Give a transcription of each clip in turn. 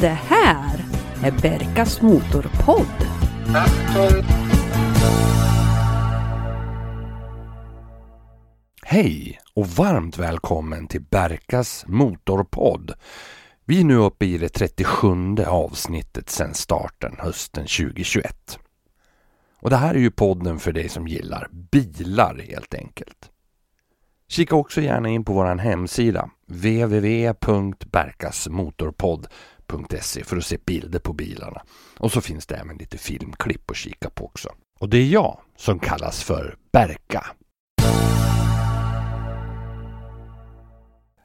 Det här är Berkas Motorpodd. Hej och varmt välkommen till Berkas Motorpodd. Vi är nu uppe i det 37 avsnittet sedan starten hösten 2021. Och det här är ju podden för dig som gillar bilar helt enkelt. Kika också gärna in på vår hemsida www.berkasmotorpodd.se för att se bilder på bilarna. Och så finns det även lite filmklipp att kika på också. Och det är jag som kallas för Berka.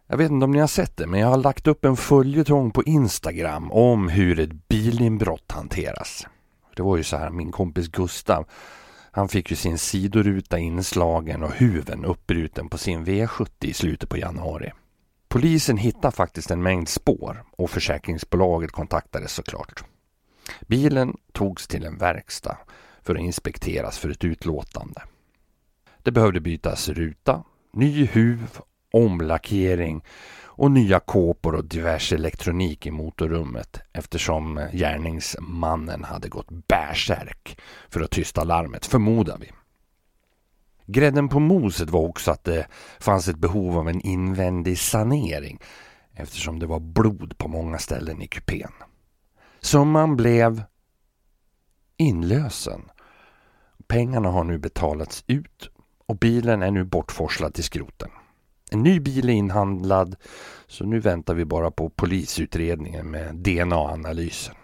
Jag vet inte om ni har sett det, men jag har lagt upp en följetong på Instagram om hur ett bilinbrott hanteras. Det var ju så här, min kompis Gustav, han fick ju sin sidoruta inslagen och huven uppbruten på sin V70 i slutet på januari. Polisen hittade faktiskt en mängd spår och försäkringsbolaget kontaktades såklart. Bilen togs till en verkstad för att inspekteras för ett utlåtande. Det behövde bytas ruta, ny huv, omlackering och nya kåpor och diverse elektronik i motorrummet eftersom gärningsmannen hade gått bärsärk för att tysta larmet, förmodar vi. Grädden på moset var också att det fanns ett behov av en invändig sanering eftersom det var blod på många ställen i kupén. Summan blev inlösen. Pengarna har nu betalats ut och bilen är nu bortforslad till skroten. En ny bil är inhandlad så nu väntar vi bara på polisutredningen med DNA-analysen.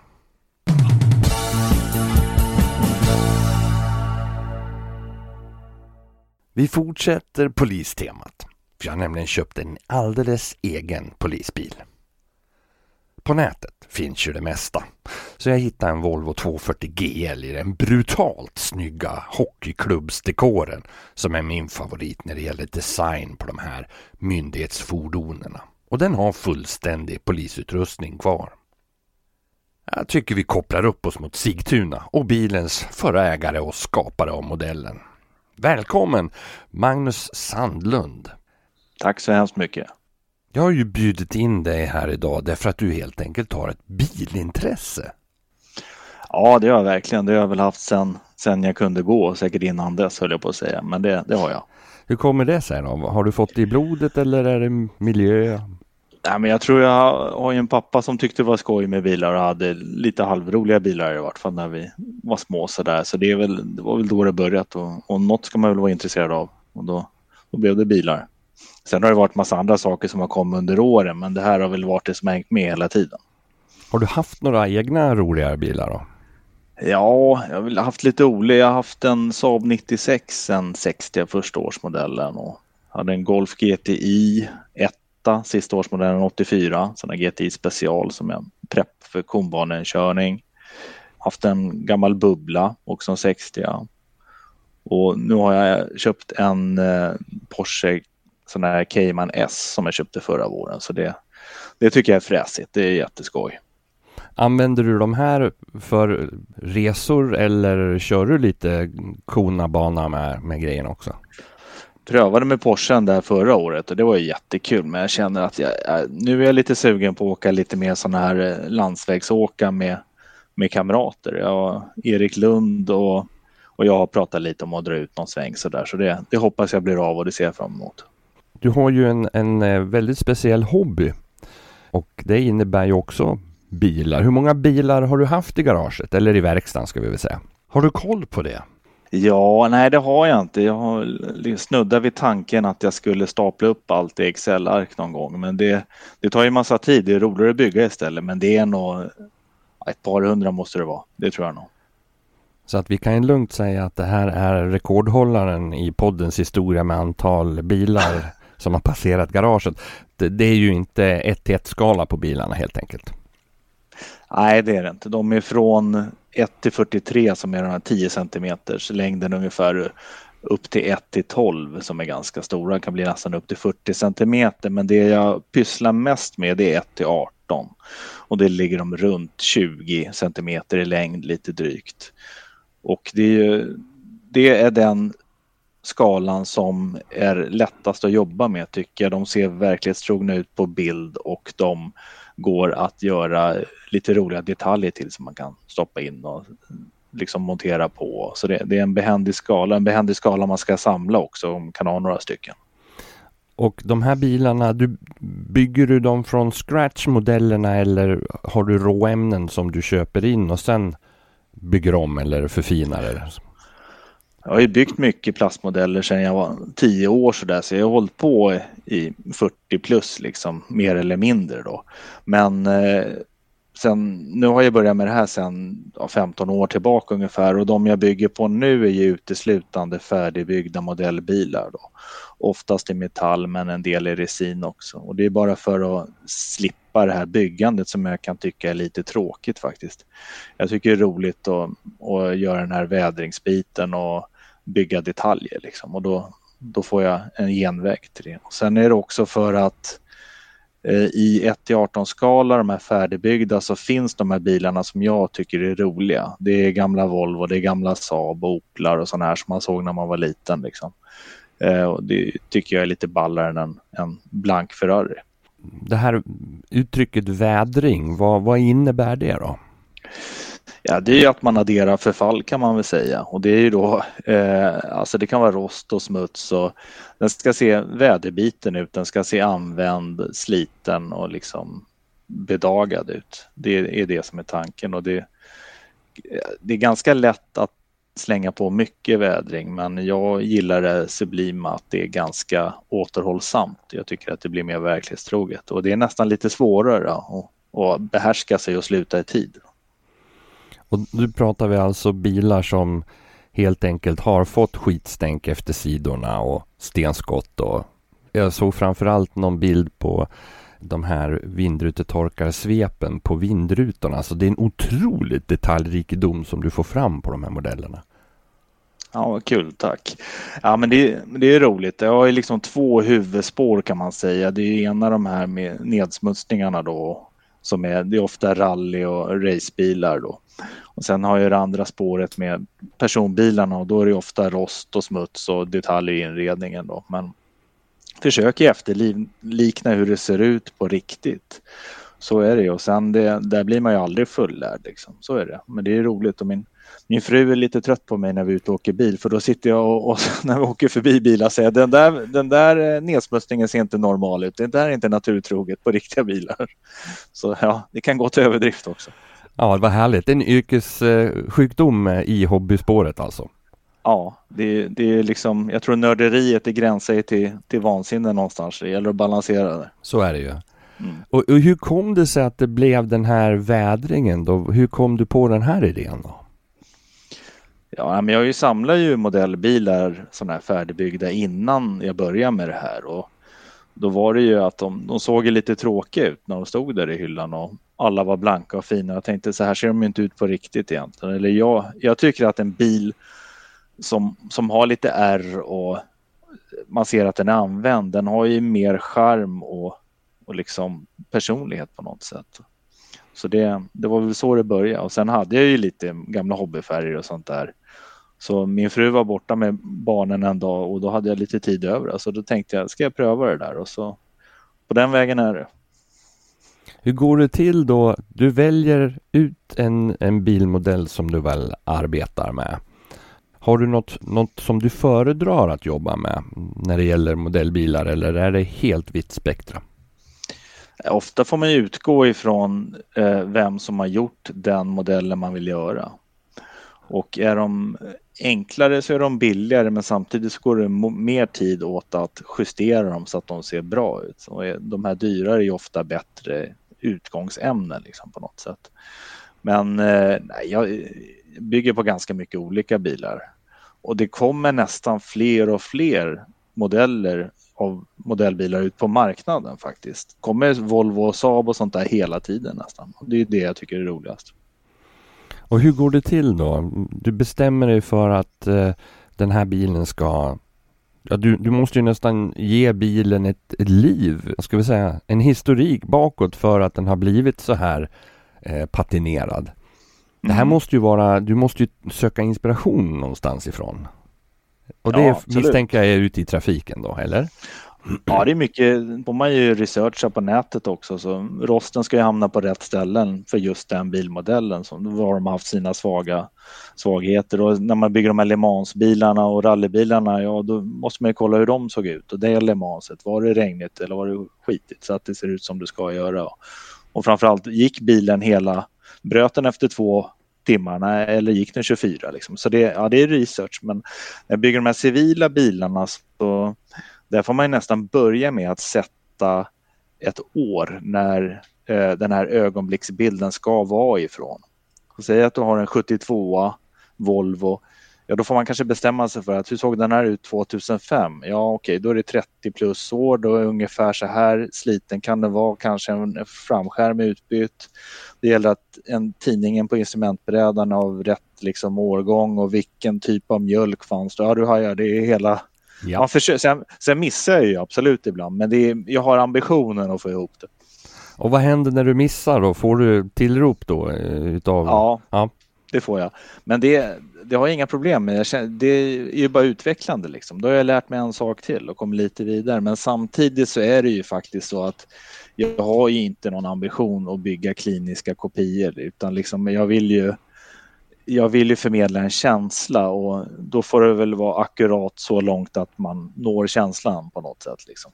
Vi fortsätter polistemat. För jag har nämligen köpt en alldeles egen polisbil. På nätet finns ju det mesta. Så jag hittade en Volvo 240 GL i den brutalt snygga hockeyklubbsdekoren som är min favorit när det gäller design på de här myndighetsfordonen. Och den har fullständig polisutrustning kvar. Jag tycker vi kopplar upp oss mot Sigtuna och bilens förra ägare och skapare av modellen. Välkommen Magnus Sandlund. Tack så hemskt mycket. Jag har ju bjudit in dig här idag därför att du helt enkelt har ett bilintresse. Ja, det har jag verkligen. Det har jag väl haft sen, sen jag kunde gå, säkert innan dess höll jag på att säga. Men det, det har jag. Hur kommer det sig då? Har du fått det i blodet eller är det miljö? Nej, men jag tror jag har en pappa som tyckte det var skoj med bilar och hade lite halvroliga bilar i vart fall när vi var små så där. Så det, är väl, det var väl då det börjat och, och något ska man väl vara intresserad av och då, då blev det bilar. Sen har det varit massa andra saker som har kommit under åren men det här har väl varit det som har hängt med hela tiden. Har du haft några egna roligare bilar då? Ja, jag har haft lite olika. Jag har haft en Saab 96, en 60 första årsmodellen och hade en Golf GTI 1 sista årsmodellen 84. Sen en GTI special som är en prepp för konbanekörning. Haft en gammal bubbla, också en 60. Och nu har jag köpt en eh, Porsche sån här Cayman S som jag köpte förra våren. Så det, det tycker jag är fräsigt. Det är jätteskoj. Använder du de här för resor eller kör du lite kona bana med, med grejen också? Prövade med Porschen där förra året och det var jättekul men jag känner att jag, nu är jag lite sugen på att åka lite mer sådana här eh, landsvägsåka med, med kamrater. Jag, Erik Lund och, och jag har pratat lite om att dra ut någon sväng sådär så det, det hoppas jag blir av och det ser jag fram emot. Du har ju en, en eh, väldigt speciell hobby och det innebär ju också bilar. Hur många bilar har du haft i garaget eller i verkstaden ska vi väl säga? Har du koll på det? Ja, nej det har jag inte. Jag har snuddat vid tanken att jag skulle stapla upp allt i Excel-ark någon gång. Men det, det tar ju massa tid. Det är roligare att bygga istället. Men det är nog ett par hundra måste det vara. Det tror jag nog. Så att vi kan ju lugnt säga att det här är rekordhållaren i poddens historia med antal bilar som har passerat garaget. Det, det är ju inte 1 till 1 skala på bilarna helt enkelt. Nej, det är det inte. De är från 1 till 43 som är den här 10 centimeters längden ungefär upp till 1 till 12 som är ganska stora. Det kan bli nästan upp till 40 centimeter. Men det jag pysslar mest med det är 1 till 18 och det ligger de runt 20 centimeter i längd lite drygt. Och det är, ju, det är den skalan som är lättast att jobba med tycker jag. De ser verklighetstrogna ut på bild och de går att göra lite roliga detaljer till som man kan stoppa in och liksom montera på. Så det, det är en behändig skala, en behändig skala man ska samla också om man kan ha några stycken. Och de här bilarna, du, bygger du dem från scratch modellerna eller har du råämnen som du köper in och sen bygger om eller förfinar? Eller? Jag har ju byggt mycket plastmodeller sedan jag var tio år så där så jag har hållit på i 40 plus liksom mer eller mindre då. Men eh, sen, nu har jag börjat med det här sedan ja, 15 år tillbaka ungefär och de jag bygger på nu är ju uteslutande färdigbyggda modellbilar. Då. Oftast i metall men en del i resin också och det är bara för att slippa det här byggandet som jag kan tycka är lite tråkigt faktiskt. Jag tycker det är roligt att, att göra den här vädringsbiten och bygga detaljer liksom och då, då får jag en genväg till det. Och sen är det också för att eh, i 1 till 18 skala, de här färdigbyggda, så finns de här bilarna som jag tycker är roliga. Det är gamla Volvo, det är gamla Saab och Oplar och sådana här som man såg när man var liten. Liksom. Eh, och det tycker jag är lite ballare än en, en blank Ferrari. Det här uttrycket vädring, vad, vad innebär det då? Ja, det är ju att man adderar förfall kan man väl säga och det är ju då, eh, alltså det kan vara rost och smuts och den ska se väderbiten ut, den ska se använd, sliten och liksom bedagad ut. Det är det som är tanken och det, det är ganska lätt att slänga på mycket vädring men jag gillar det sublima att det är ganska återhållsamt. Jag tycker att det blir mer verklighetstroget och det är nästan lite svårare att, att behärska sig och sluta i tid. Och nu pratar vi alltså bilar som helt enkelt har fått skitstänk efter sidorna och stenskott och jag såg framförallt någon bild på de här vindrutetorkarsvepen på vindrutorna. Så det är en otroligt detaljrikedom som du får fram på de här modellerna. Ja, vad kul, tack. Ja, men det, det är roligt. Jag har ju liksom två huvudspår kan man säga. Det är ena de här med nedsmutsningarna då som är, det är ofta rally och racebilar då. Och sen har jag det andra spåret med personbilarna och då är det ofta rost och smuts och detaljer i inredningen då. Men försök efterlikna hur det ser ut på riktigt. Så är det och sen det, där blir man ju aldrig fullärd liksom. Så är det. Men det är roligt och min, min fru är lite trött på mig när vi är ute och åker bil för då sitter jag och, och när vi åker förbi bilar säger den där, den där eh, nedsmutsningen ser inte normal ut. Det där är inte naturtroget på riktiga bilar. Så ja, det kan gå till överdrift också. Ja, det var härligt. En yrkessjukdom i hobbyspåret alltså. Ja, det, det är liksom, jag tror nörderiet det gränsar till, till vansinne någonstans. Det gäller att balansera det. Så är det ju. Mm. Och, och, hur kom det sig att det blev den här vädringen då? Hur kom du på den här idén då? Ja, men jag samlar ju modellbilar sådana här färdigbyggda innan jag började med det här och då var det ju att de, de såg lite tråkiga ut när de stod där i hyllan och alla var blanka och fina. Jag tänkte så här ser de inte ut på riktigt egentligen. Eller jag, jag tycker att en bil som, som har lite R och man ser att den är använd, den har ju mer charm och, och liksom personlighet på något sätt. Så det, det var väl så det började och sen hade jag ju lite gamla hobbyfärger och sånt där. Så min fru var borta med barnen en dag och då hade jag lite tid över. Så då tänkte jag, ska jag pröva det där? Och så på den vägen är det. Hur går det till då? Du väljer ut en, en bilmodell som du väl arbetar med. Har du något, något som du föredrar att jobba med när det gäller modellbilar eller är det helt vitt spektra? Ofta får man utgå ifrån eh, vem som har gjort den modellen man vill göra. Och är de enklare så är de billigare men samtidigt så går det mer tid åt att justera dem så att de ser bra ut. Och de här dyrare är ofta bättre utgångsämnen liksom på något sätt. Men eh, nej, jag bygger på ganska mycket olika bilar och det kommer nästan fler och fler modeller av modellbilar ut på marknaden faktiskt. kommer Volvo och Saab och sånt där hela tiden nästan. Det är det jag tycker är roligast. Och hur går det till då? Du bestämmer dig för att eh, den här bilen ska Ja, du, du måste ju nästan ge bilen ett, ett liv, ska vi säga, en historik bakåt för att den har blivit så här eh, patinerad. Det här mm. måste ju vara, du måste ju söka inspiration någonstans ifrån. Och det ja, misstänker jag är ute i trafiken då, eller? Ja, det är mycket. får man ju researcha på nätet också. Så rosten ska ju hamna på rätt ställen för just den bilmodellen. Som var de haft sina svaga svagheter. Och när man bygger de här Le Mans-bilarna och rallybilarna, ja då måste man ju kolla hur de såg ut. Och det är Le Manset. Var det regnigt eller var det skitigt så att det ser ut som det ska göra? Och framförallt, gick bilen hela, bröt den efter två timmarna eller gick den 24? Liksom. Så det, ja, det är research. Men när jag bygger de här civila bilarna så där får man nästan börja med att sätta ett år när eh, den här ögonblicksbilden ska vara ifrån. Säg att du har en 72 Volvo. Ja, då får man kanske bestämma sig för att hur såg den här ut 2005? Ja, okej, okay, då är det 30 plus år. Då är ungefär så här sliten kan det vara. Kanske en framskärm utbytt. Det gäller att en tidningen på instrumentbrädan av rätt liksom årgång och vilken typ av mjölk fanns det? Ja, du hajar, det är hela Ja. Man försöker, sen, sen missar jag ju absolut ibland, men det är, jag har ambitionen att få ihop det. Och vad händer när du missar då? Får du tillrop då? Eh, utav... Ja, ja, det får jag. Men det, det har jag inga problem med. Känner, det är ju bara utvecklande liksom. Då har jag lärt mig en sak till och kommit lite vidare. Men samtidigt så är det ju faktiskt så att jag har ju inte någon ambition att bygga kliniska kopior utan liksom jag vill ju jag vill ju förmedla en känsla och då får det väl vara akkurat så långt att man når känslan på något sätt. Liksom.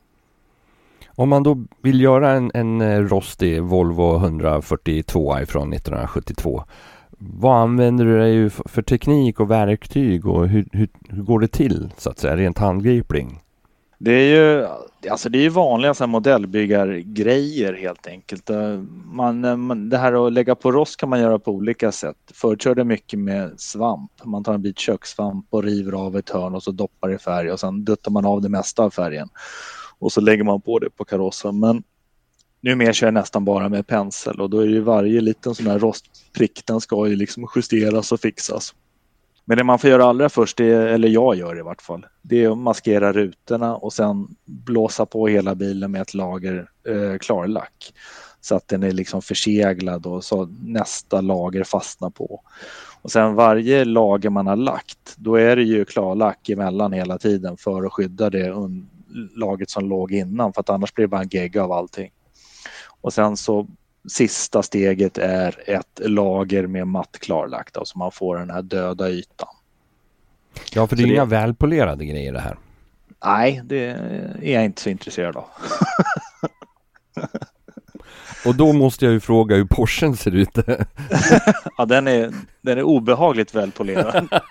Om man då vill göra en, en eh, rostig Volvo 142 från 1972. Vad använder du dig för teknik och verktyg och hur, hur, hur går det till så att säga rent handgripling? Det är ju, alltså det är vanliga så här modellbyggargrejer helt enkelt. Eh, man, eh, man, det här att lägga på rost kan man göra på olika sätt. Förut körde mycket med svamp. Man tar en bit kökssvamp och river av ett hörn och så doppar i färg och sen duttar man av det mesta av färgen. Och så lägger man på det på karossen. Men numera kör jag nästan bara med pensel och då är ju varje liten sån här rostprick den ska ju liksom justeras och fixas. Men det man får göra allra först, är, eller jag gör i vart fall, det är att maskera rutorna och sen blåsa på hela bilen med ett lager eh, klarlack. Så att den är liksom förseglad och så nästa lager fastnar på. Och sen varje lager man har lagt, då är det ju klarlack emellan hela tiden för att skydda det lagret som låg innan för att annars blir det bara en gegga av allting. Och sen så sista steget är ett lager med matt klarlagt, så man får den här döda ytan. Ja, för det är det... inga välpolerade grejer det här. Nej, det är jag inte så intresserad av. Och då måste jag ju fråga hur Porschen ser ut. ja, den är, den är obehagligt välpolerad.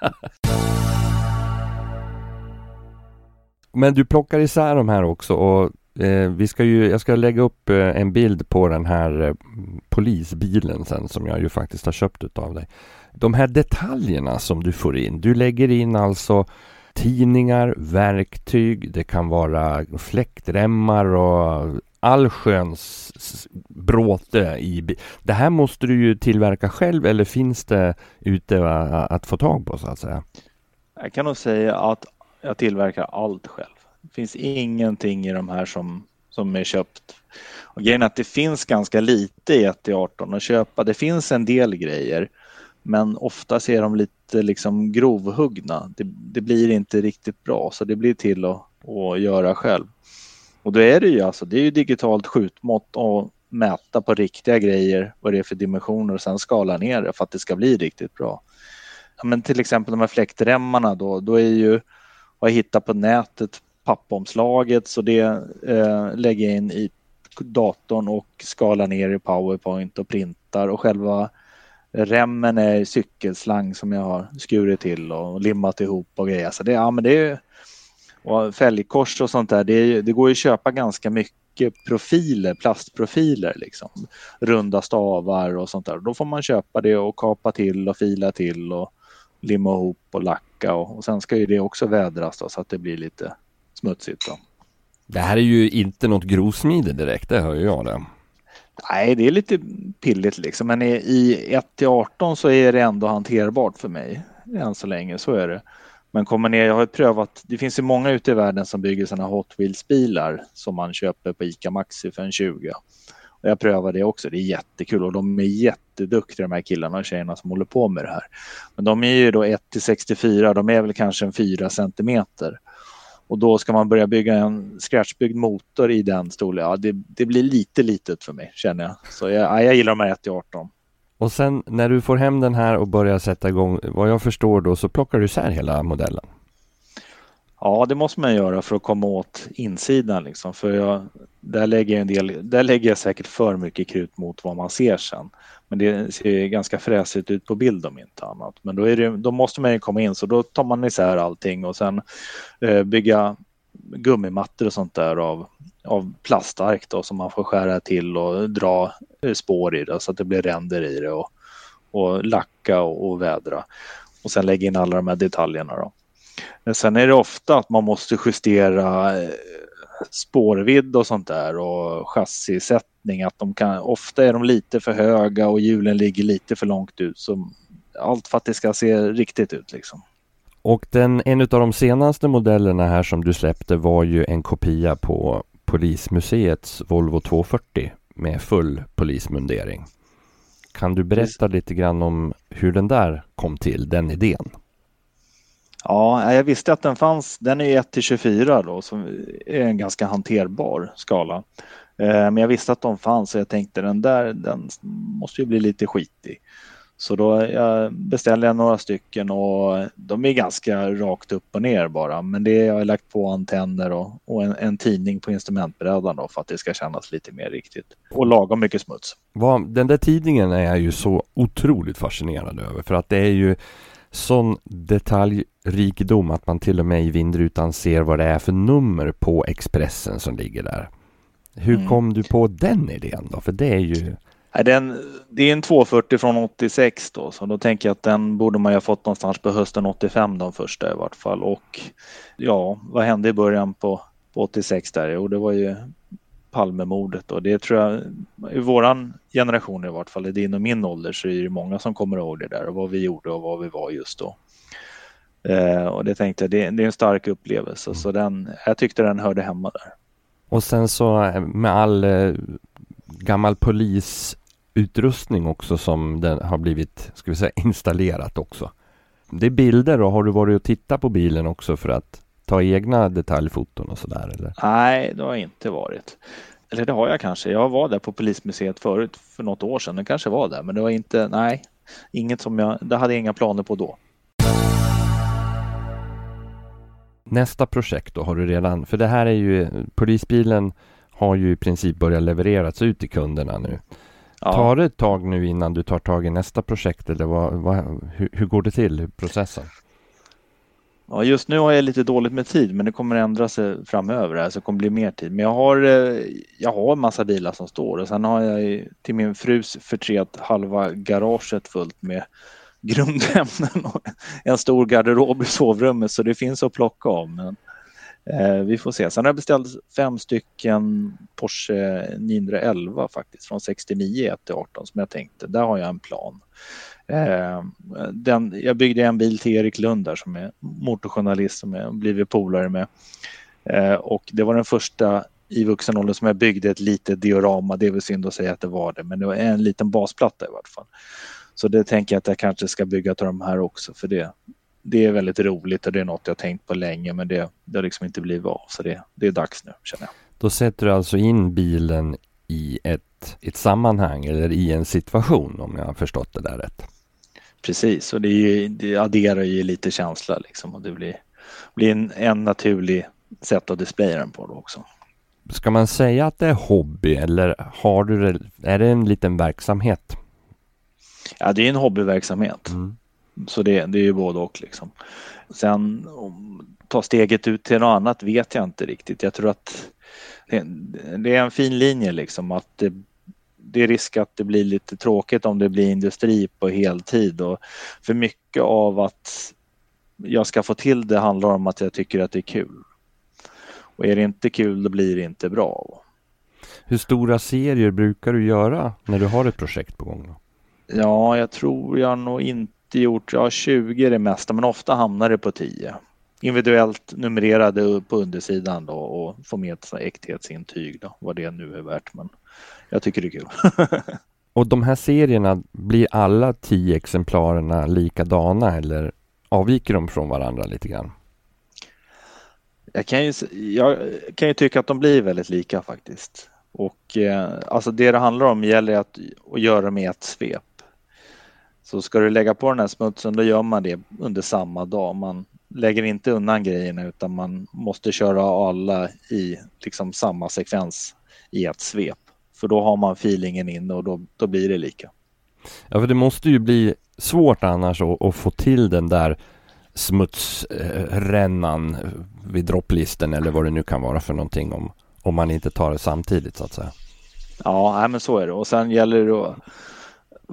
Men du plockar isär de här också och Eh, vi ska ju, jag ska lägga upp eh, en bild på den här eh, polisbilen sen som jag ju faktiskt har köpt utav dig. De här detaljerna som du får in. Du lägger in alltså tidningar, verktyg, det kan vara fläktremmar och allsköns bråte i Det här måste du ju tillverka själv eller finns det ute att få tag på så att säga? Jag kan nog säga att jag tillverkar allt själv. Det finns ingenting i de här som, som är köpt. Och grejen är att det finns ganska lite i 1-18 att köpa. Det finns en del grejer men ofta är de lite liksom grovhuggna. Det, det, blir inte riktigt bra så det blir till att, att göra själv. Och då är det ju alltså, det är ju digitalt skjutmått och mäta på riktiga grejer vad det är för dimensioner och sen skala ner det för att det ska bli riktigt bra. Ja, men till exempel de här fläktremmarna då, då är ju vad jag hittar på nätet pappomslaget så det eh, lägger jag in i datorn och skalar ner i Powerpoint och printar och själva remmen är cykelslang som jag har skurit till och limmat ihop och grejer. Så det, ja, men det är, och fälgkors och sånt där, det, det går ju att köpa ganska mycket profiler, plastprofiler liksom. Runda stavar och sånt där. Då får man köpa det och kapa till och fila till och limma ihop och lacka och, och sen ska ju det också vädras då, så att det blir lite smutsigt. Då. Det här är ju inte något grovsmide direkt, det hör ju jag det. Nej, det är lite pilligt liksom, men i 1 till 18 så är det ändå hanterbart för mig än så länge, så är det. Men kommer ner, jag har prövat, det finns ju många ute i världen som bygger sådana Hot Wheels bilar som man köper på ICA Maxi för en 20. Jag prövar det också. Det är jättekul och de är jätteduktiga de här killarna och tjejerna som håller på med det här. Men de är ju då 1 till 64. De är väl kanske en 4 centimeter. Och då ska man börja bygga en scratchbyggd motor i den storleken. Ja, det, det, blir lite litet för mig känner jag. Så jag, ja, jag gillar de här 1 till 18. Och sen när du får hem den här och börjar sätta igång, vad jag förstår då, så plockar du isär hela modellen? Ja, det måste man göra för att komma åt insidan liksom. För jag, där, lägger jag en del, där lägger jag säkert för mycket krut mot vad man ser sen. Men det ser ganska fräsigt ut på bild om inte annat. Men då, är det, då måste man ju komma in så då tar man isär allting och sen eh, bygga gummimattor och sånt där av, av plastark då som man får skära till och dra eh, spår i det så att det blir ränder i det och, och lacka och, och vädra. Och sen lägga in alla de här detaljerna då. Men sen är det ofta att man måste justera eh, spårvidd och sånt där och chassisättning. Att de kan, ofta är de lite för höga och hjulen ligger lite för långt ut. Så allt för att det ska se riktigt ut liksom. Och den, en av de senaste modellerna här som du släppte var ju en kopia på Polismuseets Volvo 240 med full polismundering. Kan du berätta lite grann om hur den där kom till, den idén? Ja, jag visste att den fanns. Den är 1 till 24 då, som är en ganska hanterbar skala. Eh, men jag visste att de fanns och jag tänkte den där, den måste ju bli lite skitig. Så då jag beställde jag några stycken och de är ganska rakt upp och ner bara. Men det jag har lagt på antenner och, och en, en, tidning på instrumentbrädan då för att det ska kännas lite mer riktigt. Och lagom mycket smuts. Den där tidningen är jag ju så otroligt fascinerad över för att det är ju sån detaljrikedom att man till och med i vindrutan ser vad det är för nummer på Expressen som ligger där. Hur mm. kom du på den idén då? För det är ju... Den, det är en 240 från 86 då, så då tänker jag att den borde man ju ha fått någonstans på hösten 85 de första i vart fall. Och ja, vad hände i början på, på 86 där? Jo, det var ju Palmemordet och det tror jag i våran generation i vart fall, i din och min ålder så är det många som kommer ihåg det där och vad vi gjorde och vad vi var just då. Eh, och det tänkte jag, det, det, är en stark upplevelse mm. så den, jag tyckte den hörde hemma där. Och sen så eh, med all eh, gammal polisutrustning också som den har blivit, ska vi säga, installerat också. Det är bilder och har du varit och tittat på bilen också för att ta egna detaljfoton och sådär eller? Nej, det har jag inte varit. Eller det har jag kanske. Jag var där på Polismuseet förut för något år sedan. Det kanske var där, men det var inte, nej, inget som jag, det hade jag inga planer på då. Nästa projekt då har du redan, för det här är ju, polisbilen har ju i princip börjat levereras ut till kunderna nu. Ja. Tar det ett tag nu innan du tar tag i nästa projekt eller vad, vad, hur, hur går det till, processen? Ja, just nu har jag lite dåligt med tid, men det kommer ändra sig framöver. Här, så det kommer bli mer tid. Men jag har, eh, jag har en massa bilar som står och sen har jag till min frus förtret halva garaget fullt med grundämnen och en stor garderob i sovrummet så det finns att plocka av. Men, Eh, vi får se. Sen har jag beställt fem stycken Porsche 911 faktiskt från 69 till 18 som jag tänkte. Där har jag en plan. Eh, den, jag byggde en bil till Erik Lund där som är motorjournalist som jag blivit polare med. Eh, och det var den första i vuxen ålder som jag byggde ett litet diorama. Det är väl synd att säga att det var det, men det var en liten basplatta i vart fall. Så det tänker jag att jag kanske ska bygga till de här också för det, det är väldigt roligt och det är något jag tänkt på länge men det, det har liksom inte blivit av så det, det är dags nu känner jag. Då sätter du alltså in bilen i ett, ett sammanhang eller i en situation om jag har förstått det där rätt? Precis, och det, ju, det adderar ju lite känsla liksom och det blir, blir en, en naturlig sätt att displaya den på då också. Ska man säga att det är hobby eller har du det, är det en liten verksamhet? Ja, det är en hobbyverksamhet. Mm. Så det, det är ju både och liksom. Sen om ta steget ut till något annat vet jag inte riktigt. Jag tror att det är en fin linje liksom att det det är risk att det blir lite tråkigt om det blir industri på heltid och för mycket av att jag ska få till det handlar om att jag tycker att det är kul. Och är det inte kul då blir det inte bra. Hur stora serier brukar du göra när du har ett projekt på gång? Då? Ja, jag tror jag nog inte gjort, ja 20 är det mesta men ofta hamnar det på 10. individuellt numrerade på undersidan då och få med ett äkthetsintyg då, vad det nu är värt. Men jag tycker det är kul. och de här serierna, blir alla tio exemplarerna likadana eller avviker de från varandra lite grann? Jag kan ju, jag kan ju tycka att de blir väldigt lika faktiskt. Och eh, alltså det det handlar om gäller att, att göra med ett svep. Så ska du lägga på den här smutsen då gör man det under samma dag. Man lägger inte undan grejerna utan man måste köra alla i liksom samma sekvens i ett svep. För då har man feelingen inne och då, då blir det lika. Ja, för det måste ju bli svårt annars att, att få till den där smutsrännan vid dropplisten eller vad det nu kan vara för någonting om, om man inte tar det samtidigt så att säga. Ja, men så är det och sen gäller det att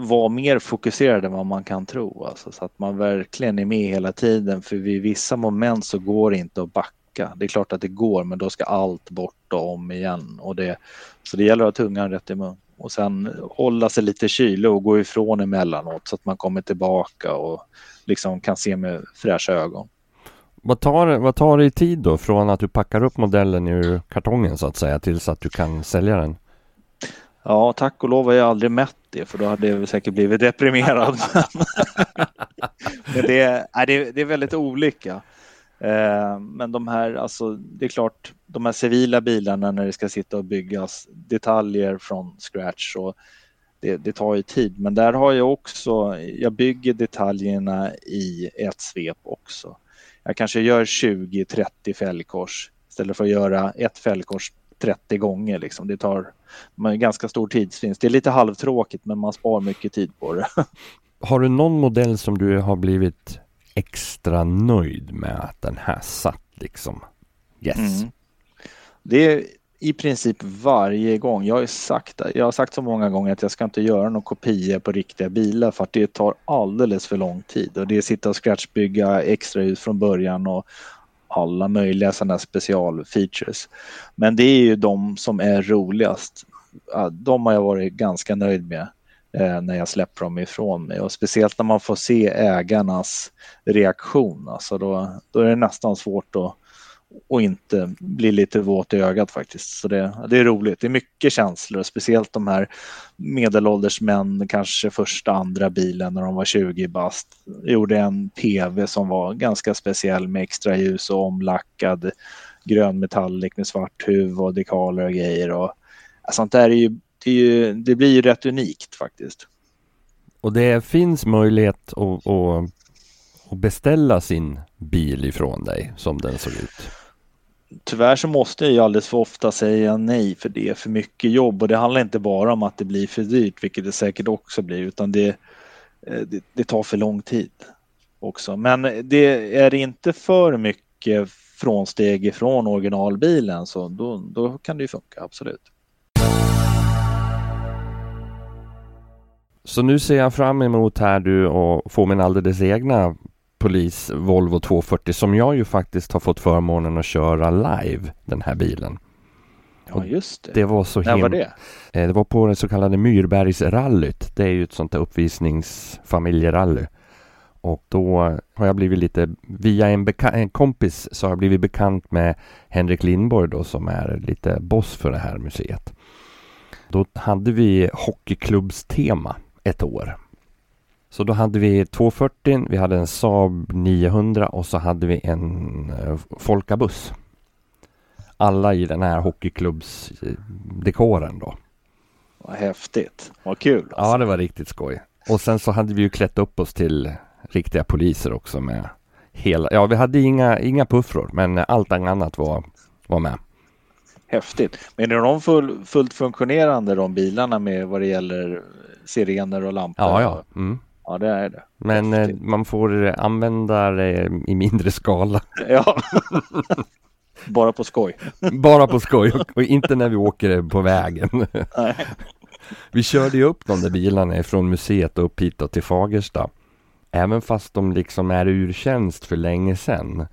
vara mer fokuserad än vad man kan tro. Alltså, så att man verkligen är med hela tiden för vid vissa moment så går det inte att backa. Det är klart att det går men då ska allt bort och om igen. Och det, så det gäller att ha tungan rätt i mun och sen hålla sig lite kylig och gå ifrån emellanåt så att man kommer tillbaka och liksom kan se med fräscha ögon. Vad tar, vad tar det i tid då från att du packar upp modellen ur kartongen så att säga tills att du kan sälja den? Ja, tack och lov har jag aldrig mätt det för då hade jag säkert blivit deprimerad. Men det, är, det, är väldigt olika. Eh, men de här, alltså det är klart, de här civila bilarna när det ska sitta och byggas detaljer från scratch och det, det, tar ju tid. Men där har jag också, jag bygger detaljerna i ett svep också. Jag kanske gör 20-30 fällkors istället för att göra ett fällkors 30 gånger. Liksom. Det tar man ganska stor tidsvinst. Det är lite halvtråkigt men man spar mycket tid på det. Har du någon modell som du har blivit extra nöjd med att den här satt liksom? Yes. Mm. Det är i princip varje gång. Jag har, sagt, jag har sagt så många gånger att jag ska inte göra någon kopia på riktiga bilar för att det tar alldeles för lång tid och det är sitta och scratchbygga extra ut från början och alla möjliga sådana specialfeatures. Men det är ju de som är roligast. De har jag varit ganska nöjd med eh, när jag släpper dem ifrån mig och speciellt när man får se ägarnas reaktion. Alltså då, då är det nästan svårt att och inte bli lite våt i ögat faktiskt. Så det, det är roligt. Det är mycket känslor, speciellt de här medelålders män, kanske första, andra bilen när de var 20 bast. Gjorde en PV som var ganska speciell med extra ljus och omlackad grön metallic med svart huv och dekaler och grejer. Och, sånt där är ju, det, är ju, det blir ju rätt unikt faktiskt. Och det finns möjlighet att, att, att beställa sin bil ifrån dig som den såg ut? tyvärr så måste jag ju alldeles för ofta säga nej för det är för mycket jobb och det handlar inte bara om att det blir för dyrt, vilket det säkert också blir, utan det, eh, det, det tar för lång tid också. Men det är inte för mycket frånsteg ifrån originalbilen så då, då kan det ju funka, absolut. Så nu ser jag fram emot här du och få min alldeles egna polis Volvo 240 som jag ju faktiskt har fått förmånen att köra live den här bilen. Ja just det. Det var så. När var det? Eh, det var på det så kallade Myrbergsrallyt. Det är ju ett sånt där uppvisningsfamiljerally. Och då har jag blivit lite, via en, en, kompis så har jag blivit bekant med Henrik Lindborg då som är lite boss för det här museet. Då hade vi hockeyklubbstema ett år så då hade vi 240, vi hade en Saab 900 och så hade vi en uh, Folkabuss. Alla i den här hockeyklubbsdekoren då. Vad häftigt. Vad kul. Alltså. Ja, det var riktigt skoj. Och sen så hade vi ju klätt upp oss till riktiga poliser också med hela, ja vi hade inga, inga puffror men allt annat var, var med. Häftigt. Men är de full, fullt funktionerande de bilarna med vad det gäller sirener och lampor? Ja, ja. Mm. Ja, det är det. Men eh, man får använda det i mindre skala. Ja. Bara på skoj. Bara på skoj och, och inte när vi åker på vägen. Nej. Vi körde ju upp de där bilarna från museet upp hit till Fagersta. Även fast de liksom är ur tjänst för länge sedan.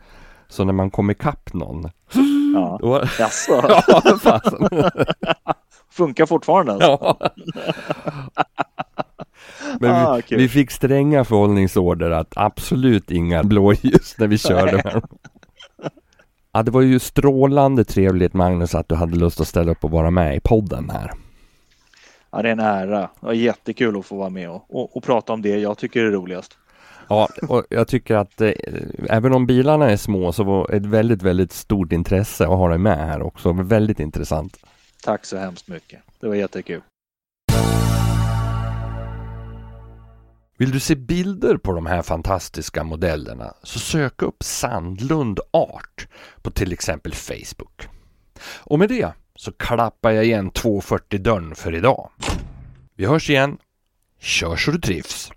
Så när man kommer ikapp någon. Ja, då... Jaså? ja, fasen. Funkar fortfarande alltså? Ja. Men ah, vi, vi, fick stränga förhållningsorder att absolut inga blåljus när vi körde. Ja, det var ju strålande trevligt Magnus att du hade lust att ställa upp och vara med i podden här. Ja, det är en ära. Det var jättekul att få vara med och, och, och prata om det jag tycker är roligast. Ja, och jag tycker att eh, även om bilarna är små så var ett väldigt, väldigt stort intresse att ha dig med här också. Väldigt intressant. Tack så hemskt mycket. Det var jättekul. Vill du se bilder på de här fantastiska modellerna så sök upp Sandlund Art på till exempel Facebook. Och med det så klappar jag igen 240 dörren för idag. Vi hörs igen. Kör så du trivs!